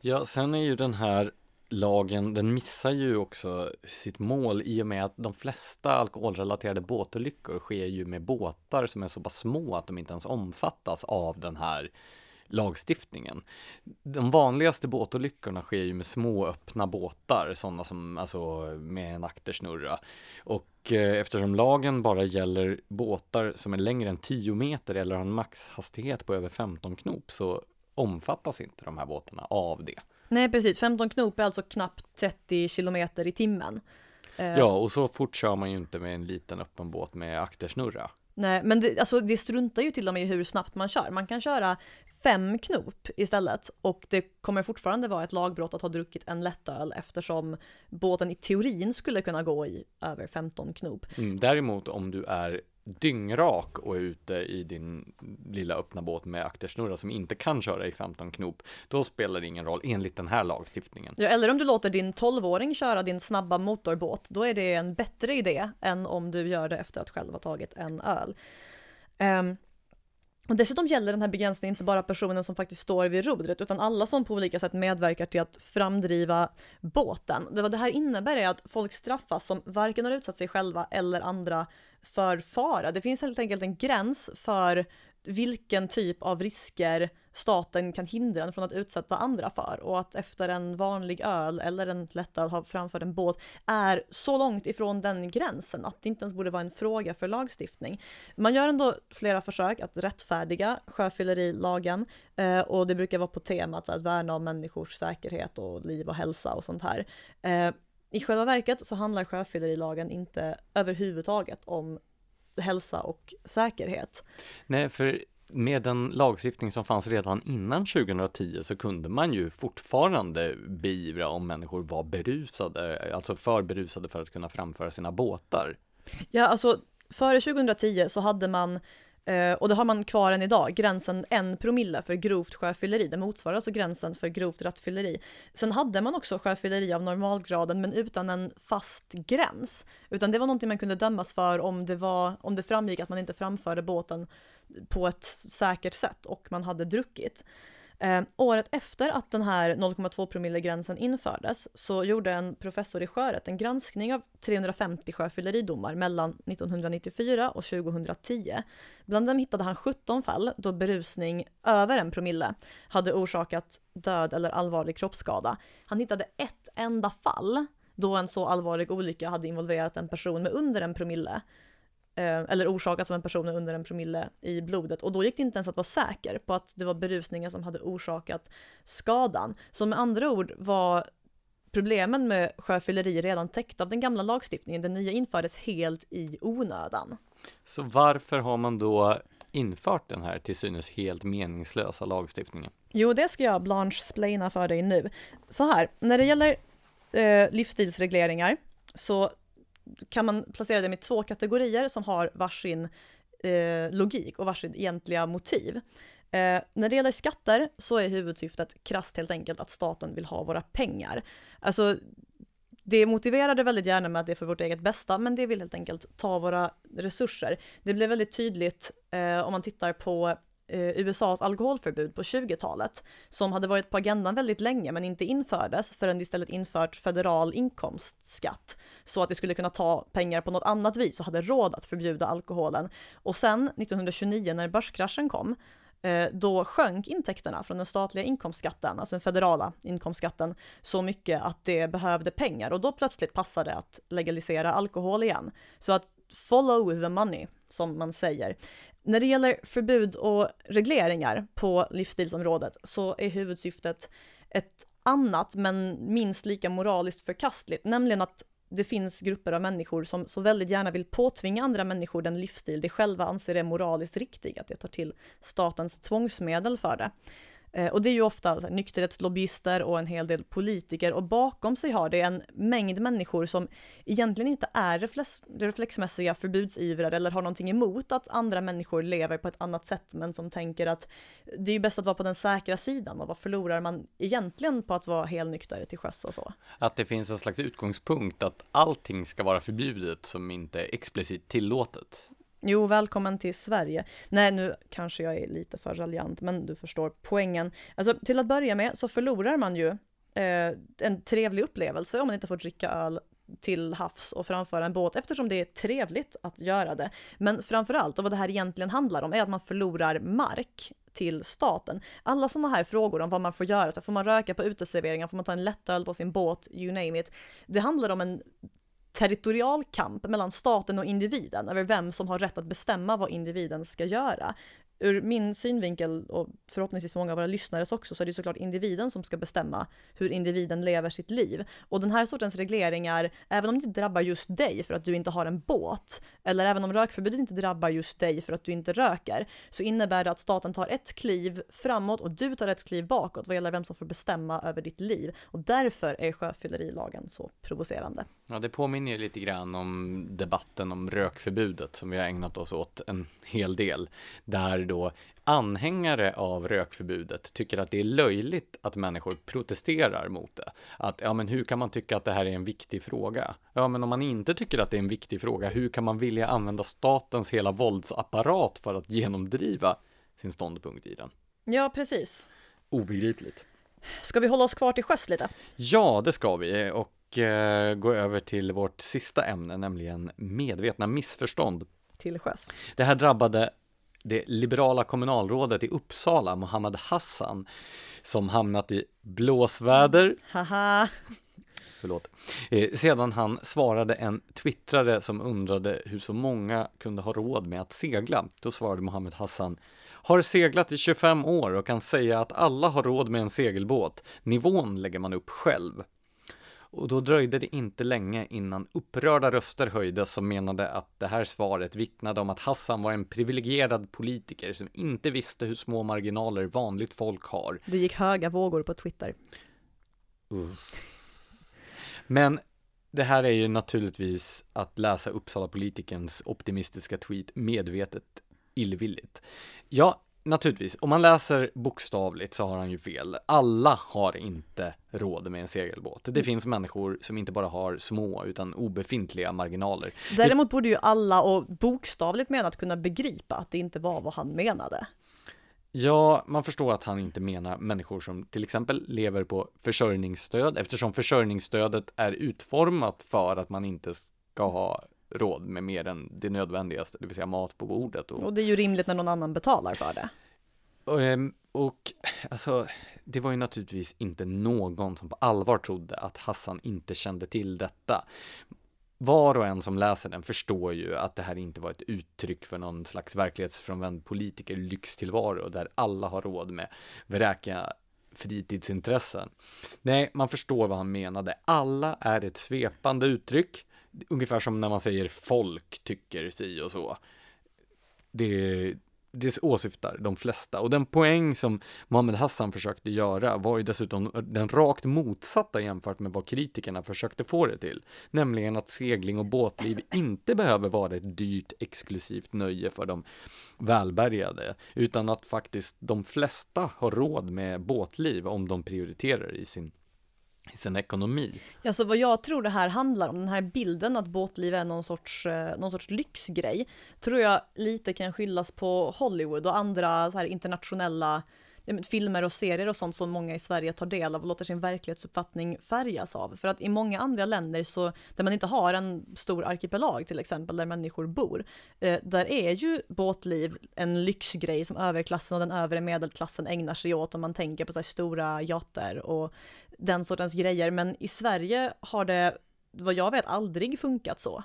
Ja, sen är ju den här lagen, den missar ju också sitt mål i och med att de flesta alkoholrelaterade båtolyckor sker ju med båtar som är så pass små att de inte ens omfattas av den här lagstiftningen. De vanligaste båtolyckorna sker ju med små öppna båtar, sådana som alltså med en aktersnurra. Och eh, eftersom lagen bara gäller båtar som är längre än 10 meter eller har en maxhastighet på över 15 knop så omfattas inte de här båtarna av det. Nej precis, 15 knop är alltså knappt 30 kilometer i timmen. Eh, ja, och så fort kör man ju inte med en liten öppen båt med aktersnurra. Nej, men det, alltså, det struntar ju till och med hur snabbt man kör. Man kan köra fem knop istället och det kommer fortfarande vara ett lagbrott att ha druckit en lättöl eftersom båten i teorin skulle kunna gå i över 15 knop. Mm, däremot om du är dyngrak och är ute i din lilla öppna båt med aktersnurra som inte kan köra i 15 knop, då spelar det ingen roll enligt den här lagstiftningen. Ja, eller om du låter din 12-åring köra din snabba motorbåt, då är det en bättre idé än om du gör det efter att själv ha tagit en öl. Um, och dessutom gäller den här begränsningen inte bara personen som faktiskt står vid rodret, utan alla som på olika sätt medverkar till att framdriva båten. Det vad det här innebär är att folk straffas som varken har utsatt sig själva eller andra för fara. Det finns helt enkelt en gräns för vilken typ av risker staten kan hindra en från att utsätta andra för och att efter en vanlig öl eller en lättöl ha framför en båt är så långt ifrån den gränsen att det inte ens borde vara en fråga för lagstiftning. Man gör ändå flera försök att rättfärdiga sjöfyllerilagen eh, och det brukar vara på temat att värna om människors säkerhet och liv och hälsa och sånt här. Eh, i själva verket så handlar sjöfyllerilagen inte överhuvudtaget om hälsa och säkerhet. Nej, för med den lagstiftning som fanns redan innan 2010 så kunde man ju fortfarande beivra om människor var berusade, alltså för berusade för att kunna framföra sina båtar. Ja, alltså före 2010 så hade man Eh, och det har man kvar än idag, gränsen en promille för grovt sjöfylleri. Det motsvarar alltså gränsen för grovt rattfylleri. Sen hade man också sjöfylleri av normalgraden men utan en fast gräns. Utan det var någonting man kunde dömas för om det, var, om det framgick att man inte framförde båten på ett säkert sätt och man hade druckit. Eh, året efter att den här 0,2 promillegränsen infördes så gjorde en professor i sjörätt en granskning av 350 sjöfylleridomar mellan 1994 och 2010. Bland dem hittade han 17 fall då berusning över en promille hade orsakat död eller allvarlig kroppsskada. Han hittade ett enda fall då en så allvarlig olycka hade involverat en person med under en promille eller orsakats av en person under en promille i blodet och då gick det inte ens att vara säker på att det var berusningen som hade orsakat skadan. Så med andra ord var problemen med sjöfylleri redan täckt av den gamla lagstiftningen. Den nya infördes helt i onödan. Så varför har man då infört den här till synes helt meningslösa lagstiftningen? Jo, det ska jag Blanche splaina för dig nu. Så här, när det gäller eh, livsstilsregleringar så kan man placera dem i två kategorier som har varsin eh, logik och varsin egentliga motiv. Eh, när det gäller skatter så är huvudsyftet krasst helt enkelt att staten vill ha våra pengar. Alltså, det motiverar det väldigt gärna med att det är för vårt eget bästa, men det vill helt enkelt ta våra resurser. Det blir väldigt tydligt eh, om man tittar på eh, USAs alkoholförbud på 20-talet som hade varit på agendan väldigt länge men inte infördes förrän det istället infört federal inkomstskatt så att det skulle kunna ta pengar på något annat vis och hade råd att förbjuda alkoholen. Och sen 1929 när börskraschen kom eh, då sjönk intäkterna från den statliga inkomstskatten, alltså den federala inkomstskatten, så mycket att det behövde pengar och då plötsligt passade det att legalisera alkohol igen. Så att follow the money, som man säger. När det gäller förbud och regleringar på livsstilsområdet så är huvudsyftet ett annat men minst lika moraliskt förkastligt, nämligen att det finns grupper av människor som så väldigt gärna vill påtvinga andra människor den livsstil de själva anser är moraliskt riktig, att de tar till statens tvångsmedel för det. Eh, och det är ju ofta nykterhetslobbyister och en hel del politiker och bakom sig har det en mängd människor som egentligen inte är reflex, reflexmässiga förbudsivrare eller har någonting emot att andra människor lever på ett annat sätt men som tänker att det är ju bäst att vara på den säkra sidan och vad förlorar man egentligen på att vara helnykter till sjöss och så. Att det finns en slags utgångspunkt att allting ska vara förbjudet som inte är explicit tillåtet. Jo, välkommen till Sverige. Nej, nu kanske jag är lite för raljant, men du förstår poängen. Alltså, till att börja med så förlorar man ju eh, en trevlig upplevelse om man inte får dricka öl till havs och framföra en båt eftersom det är trevligt att göra det. Men framförallt, och vad det här egentligen handlar om, är att man förlorar mark till staten. Alla sådana här frågor om vad man får göra, så får man röka på uteserveringar, får man ta en lättöl på sin båt, you name it. Det handlar om en territorial kamp mellan staten och individen över vem som har rätt att bestämma vad individen ska göra ur min synvinkel och förhoppningsvis många av våra lyssnares också så är det såklart individen som ska bestämma hur individen lever sitt liv. Och den här sortens regleringar, även om det inte drabbar just dig för att du inte har en båt, eller även om rökförbudet inte drabbar just dig för att du inte röker, så innebär det att staten tar ett kliv framåt och du tar ett kliv bakåt vad gäller vem som får bestämma över ditt liv. Och därför är sjöfyllerilagen så provocerande. Ja, det påminner ju lite grann om debatten om rökförbudet som vi har ägnat oss åt en hel del, där då anhängare av rökförbudet tycker att det är löjligt att människor protesterar mot det. Att, ja men hur kan man tycka att det här är en viktig fråga? Ja men om man inte tycker att det är en viktig fråga, hur kan man vilja använda statens hela våldsapparat för att genomdriva sin ståndpunkt i den? Ja, precis. Obegripligt. Ska vi hålla oss kvar till sjöss lite? Ja, det ska vi. Och eh, gå över till vårt sista ämne, nämligen medvetna missförstånd. Till sjöss. Det här drabbade det liberala kommunalrådet i Uppsala, Mohammed Hassan, som hamnat i blåsväder. Haha. <laughs> Förlåt. Eh, sedan han svarade en twittrare som undrade hur så många kunde ha råd med att segla. Då svarade Mohammed Hassan har seglat i 25 år och kan säga att alla har råd med en segelbåt. Nivån lägger man upp själv. Och då dröjde det inte länge innan upprörda röster höjdes som menade att det här svaret vittnade om att Hassan var en privilegierad politiker som inte visste hur små marginaler vanligt folk har. Det gick höga vågor på Twitter. Uh. Men det här är ju naturligtvis att läsa Uppsala politikens optimistiska tweet medvetet illvilligt. Ja, naturligtvis, om man läser bokstavligt så har han ju fel. Alla har inte råd med en segelbåt. Det mm. finns människor som inte bara har små utan obefintliga marginaler. Däremot borde ju alla och bokstavligt menat kunna begripa att det inte var vad han menade. Ja, man förstår att han inte menar människor som till exempel lever på försörjningsstöd eftersom försörjningsstödet är utformat för att man inte ska ha råd med mer än det nödvändigaste, det vill säga mat på bordet. Och, och det är ju rimligt när någon annan betalar för det. Och, ehm, och alltså, det var ju naturligtvis inte någon som på allvar trodde att Hassan inte kände till detta. Var och en som läser den förstår ju att det här inte var ett uttryck för någon slags verklighetsfrånvänd politiker lyxtillvaro där alla har råd med vräka fritidsintressen. Nej, man förstår vad han menade. Alla är ett svepande uttryck ungefär som när man säger folk tycker si och så. Det, det åsyftar de flesta. Och den poäng som Mohammed Hassan försökte göra var ju dessutom den rakt motsatta jämfört med vad kritikerna försökte få det till. Nämligen att segling och båtliv inte behöver vara ett dyrt exklusivt nöje för de välbärgade, utan att faktiskt de flesta har råd med båtliv om de prioriterar i sin i sin ekonomi. Ja, så vad jag tror det här handlar om, den här bilden att båtliv är någon sorts, eh, någon sorts lyxgrej, tror jag lite kan skyllas på Hollywood och andra så här internationella filmer och serier och sånt som många i Sverige tar del av och låter sin verklighetsuppfattning färgas av. För att i många andra länder så, där man inte har en stor arkipelag till exempel, där människor bor, eh, där är ju båtliv en lyxgrej som överklassen och den övre medelklassen ägnar sig åt om man tänker på så stora yachter och den sortens grejer. Men i Sverige har det, vad jag vet, aldrig funkat så.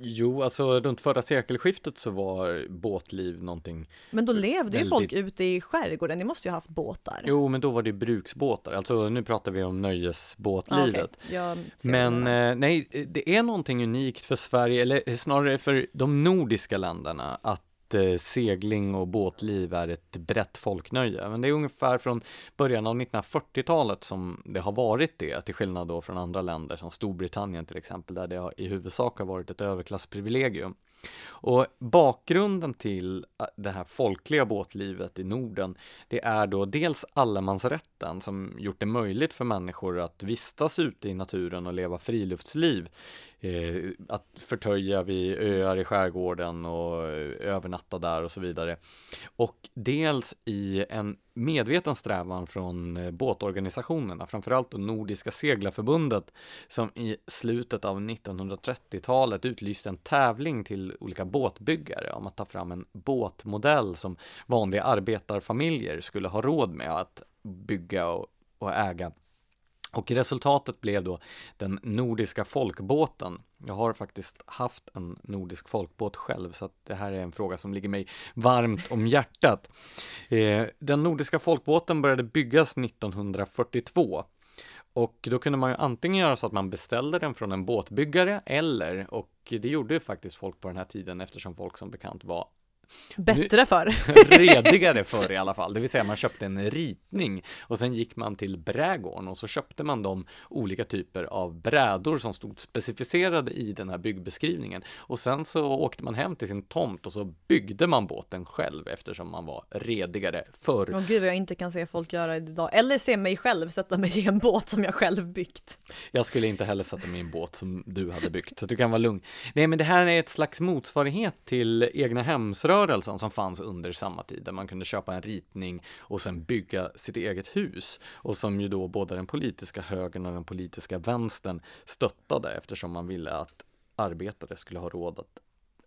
Jo, alltså runt förra sekelskiftet så var båtliv någonting Men då levde väldigt... ju folk ute i skärgården, ni måste ju ha haft båtar. Jo, men då var det bruksbåtar, alltså nu pratar vi om nöjesbåtlivet. Ah, okay. Men eh, nej, det är någonting unikt för Sverige, eller snarare för de nordiska länderna, att Eh, segling och båtliv är ett brett folknöje. Men det är ungefär från början av 1940-talet som det har varit det, till skillnad då från andra länder som Storbritannien till exempel, där det i huvudsak har varit ett överklassprivilegium. Och bakgrunden till eh, det här folkliga båtlivet i Norden, det är då dels allemansrätten som gjort det möjligt för människor att vistas ute i naturen och leva friluftsliv. Eh, att förtöja vid öar i skärgården och eh, övernatta där och så vidare. Och dels i en medveten strävan från eh, båtorganisationerna, framförallt då Nordiska seglarförbundet, som i slutet av 1930-talet utlyste en tävling till olika båtbyggare om att ta fram en båtmodell som vanliga arbetarfamiljer skulle ha råd med att bygga och, och äga. Och resultatet blev då den nordiska folkbåten. Jag har faktiskt haft en nordisk folkbåt själv, så att det här är en fråga som ligger mig varmt om hjärtat. Eh, den nordiska folkbåten började byggas 1942 och då kunde man ju antingen göra så att man beställde den från en båtbyggare eller, och det gjorde ju faktiskt folk på den här tiden eftersom folk som bekant var Bättre för. <laughs> redigare för i alla fall, det vill säga man köpte en ritning och sen gick man till brädgården och så köpte man de olika typer av brädor som stod specificerade i den här byggbeskrivningen och sen så åkte man hem till sin tomt och så byggde man båten själv eftersom man var redigare förr. Åh gud vad jag inte kan se folk göra idag, eller se mig själv sätta mig i en båt som jag själv byggt. Jag skulle inte heller sätta mig i en båt som du hade byggt, så du kan vara lugn. Nej, men det här är ett slags motsvarighet till egna hemsrörelsen rörelsen som fanns under samma tid, där man kunde köpa en ritning och sen bygga sitt eget hus och som ju då både den politiska högern och den politiska vänstern stöttade eftersom man ville att arbetare skulle ha råd att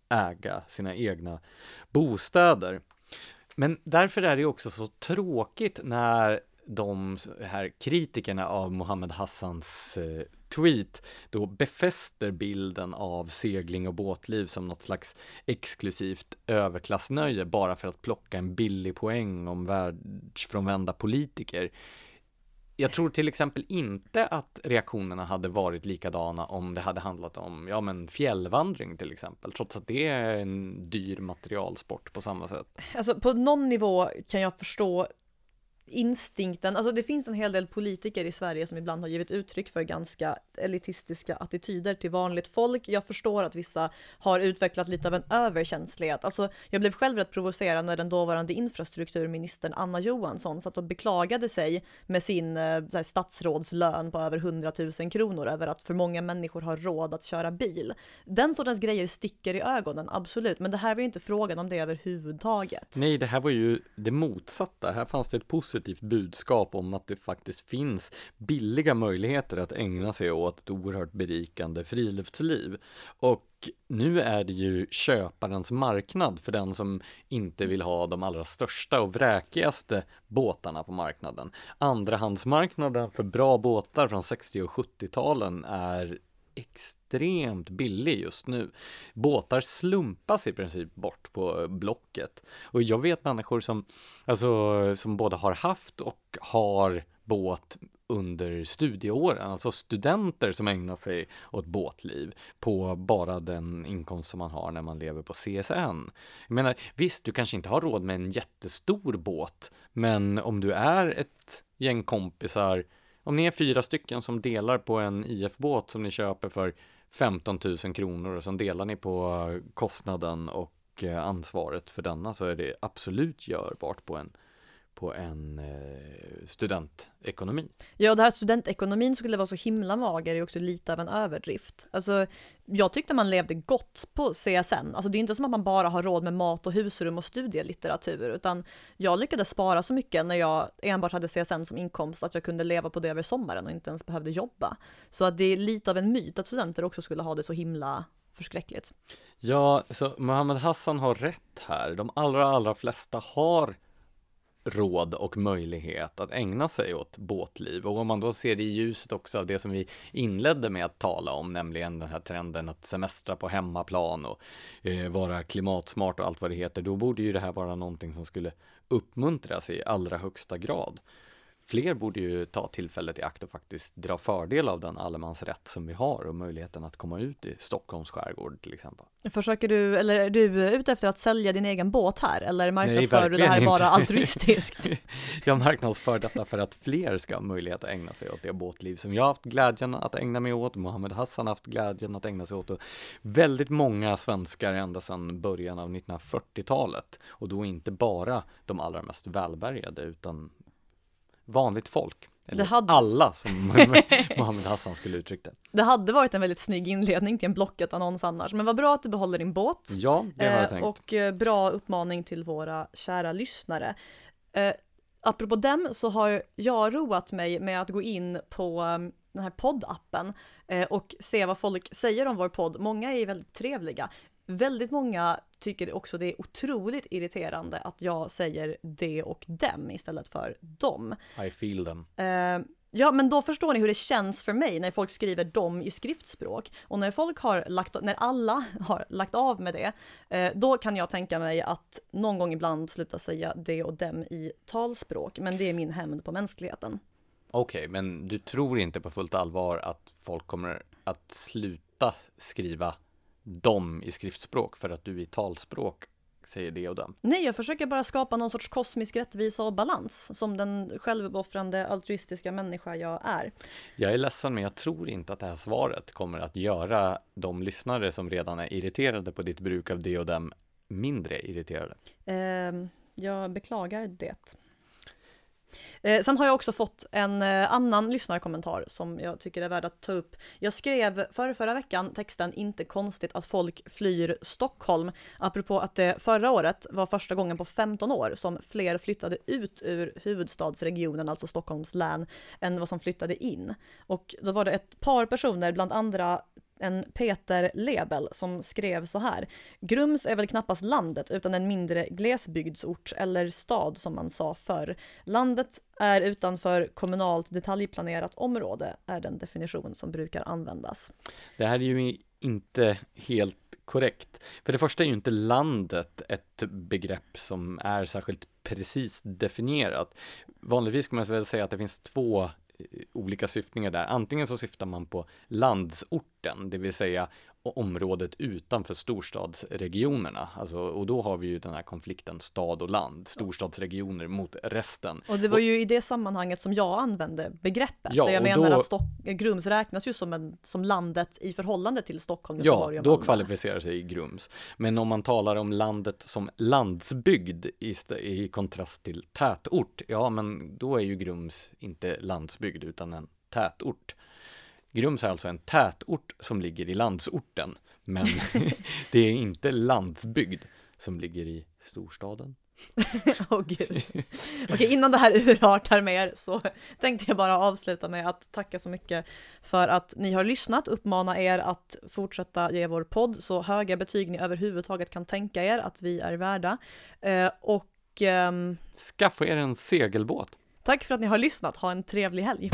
äga sina egna bostäder. Men därför är det också så tråkigt när de här kritikerna av Mohammed Hassans eh, tweet då befäster bilden av segling och båtliv som något slags exklusivt överklassnöje bara för att plocka en billig poäng om världsfrånvända politiker. Jag tror till exempel inte att reaktionerna hade varit likadana om det hade handlat om, ja men fjällvandring till exempel, trots att det är en dyr materialsport på samma sätt. Alltså på någon nivå kan jag förstå instinkten, alltså det finns en hel del politiker i Sverige som ibland har givit uttryck för ganska elitistiska attityder till vanligt folk. Jag förstår att vissa har utvecklat lite av en överkänslighet. Alltså, jag blev själv rätt provocerad när den dåvarande infrastrukturministern Anna Johansson satt och beklagade sig med sin eh, här, statsrådslön på över 100 000 kronor över att för många människor har råd att köra bil. Den sortens grejer sticker i ögonen, absolut, men det här var ju inte frågan om det överhuvudtaget. Nej, det här var ju det motsatta. Här fanns det ett positivt positivt budskap om att det faktiskt finns billiga möjligheter att ägna sig åt ett oerhört berikande friluftsliv. Och nu är det ju köparens marknad för den som inte vill ha de allra största och vräkigaste båtarna på marknaden. Andrahandsmarknaden för bra båtar från 60 och 70-talen är extremt billig just nu. Båtar slumpas i princip bort på Blocket. Och jag vet människor som, alltså, som både har haft och har båt under studieåren, alltså studenter som ägnar sig åt båtliv på bara den inkomst som man har när man lever på CSN. Jag menar, visst, du kanske inte har råd med en jättestor båt, men om du är ett gäng kompisar om ni är fyra stycken som delar på en IF-båt som ni köper för 15 000 kronor och sen delar ni på eh, kostnaden och eh, ansvaret för denna så är det absolut görbart på en på en eh, studentekonomi. Ja, det här studentekonomin skulle vara så himla mager är också lite av en överdrift. Alltså, jag tyckte man levde gott på CSN. Alltså, det är inte som att man bara har råd med mat och husrum och studielitteratur, utan jag lyckades spara så mycket när jag enbart hade CSN som inkomst att jag kunde leva på det över sommaren och inte ens behövde jobba. Så att det är lite av en myt att studenter också skulle ha det så himla förskräckligt. Ja, så Mohammed Hassan har rätt här. De allra, allra flesta har råd och möjlighet att ägna sig åt båtliv. Och om man då ser det i ljuset också av det som vi inledde med att tala om, nämligen den här trenden att semestra på hemmaplan och eh, vara klimatsmart och allt vad det heter, då borde ju det här vara någonting som skulle uppmuntras i allra högsta grad fler borde ju ta tillfället i akt och faktiskt dra fördel av den allemansrätt som vi har och möjligheten att komma ut i Stockholms skärgård till exempel. Försöker du, eller är du ute efter att sälja din egen båt här eller marknadsför du det här bara altruistiskt? <laughs> jag marknadsför detta för att fler ska ha möjlighet att ägna sig åt det båtliv som jag haft glädjen att ägna mig åt, Mohammed Hassan har haft glädjen att ägna sig åt och väldigt många svenskar ända sedan början av 1940-talet och då inte bara de allra mest välbärgade utan vanligt folk. Eller hade... alla som <laughs> Mohammed Hassan skulle uttrycka det. Det hade varit en väldigt snygg inledning till en Blocket-annons annars, men vad bra att du behåller din båt. Ja, det har jag eh, tänkt. Och eh, bra uppmaning till våra kära lyssnare. Eh, apropå dem så har jag roat mig med att gå in på um, den här poddappen och se vad folk säger om vår podd. Många är väldigt trevliga. Väldigt många tycker också det är otroligt irriterande att jag säger det och dem istället för dem. I feel them. Uh, ja, men då förstår ni hur det känns för mig när folk skriver dem i skriftspråk. Och när folk har lagt, när alla <laughs> har lagt av med det, uh, då kan jag tänka mig att någon gång ibland sluta säga det och dem i talspråk. Men det är min hämnd på mänskligheten. Okej, okay, men du tror inte på fullt allvar att folk kommer att sluta skriva dem i skriftspråk för att du i talspråk säger det och den. Nej, jag försöker bara skapa någon sorts kosmisk rättvisa och balans som den självuppoffrande altruistiska människa jag är. Jag är ledsen, men jag tror inte att det här svaret kommer att göra de lyssnare som redan är irriterade på ditt bruk av det och dem mindre irriterade. Eh, jag beklagar det. Eh, sen har jag också fått en eh, annan lyssnarkommentar som jag tycker är värd att ta upp. Jag skrev förra, förra veckan texten “Inte konstigt att folk flyr Stockholm” apropå att det förra året var första gången på 15 år som fler flyttade ut ur huvudstadsregionen, alltså Stockholms län, än vad som flyttade in. Och då var det ett par personer, bland andra en Peter Lebel som skrev så här. Grums är väl knappast landet utan en mindre glesbygdsort eller stad som man sa förr. Landet är utanför kommunalt detaljplanerat område är den definition som brukar användas. Det här är ju inte helt korrekt. För det första är ju inte landet ett begrepp som är särskilt precis definierat. Vanligtvis kan man väl säga att det finns två olika syftningar där. Antingen så syftar man på landsorten, det vill säga området utanför storstadsregionerna. Alltså, och då har vi ju den här konflikten stad och land, storstadsregioner mot resten. Och det var ju i det sammanhanget som jag använde begreppet. Ja, jag menar då, att Stock Grums räknas ju som, en, som landet i förhållande till Stockholm, Göteborg Ja, då kvalificerar sig Grums. Men om man talar om landet som landsbygd i, i kontrast till tätort, ja men då är ju Grums inte landsbygd utan en tätort. Grums är alltså en tätort som ligger i landsorten, men <laughs> det är inte landsbygd som ligger i storstaden. <laughs> Åh oh, gud. Okej, innan det här urartar mer så tänkte jag bara avsluta med att tacka så mycket för att ni har lyssnat, uppmana er att fortsätta ge vår podd så höga betyg ni överhuvudtaget kan tänka er att vi är värda. Eh, och ehm... skaffa er en segelbåt. Tack för att ni har lyssnat, ha en trevlig helg.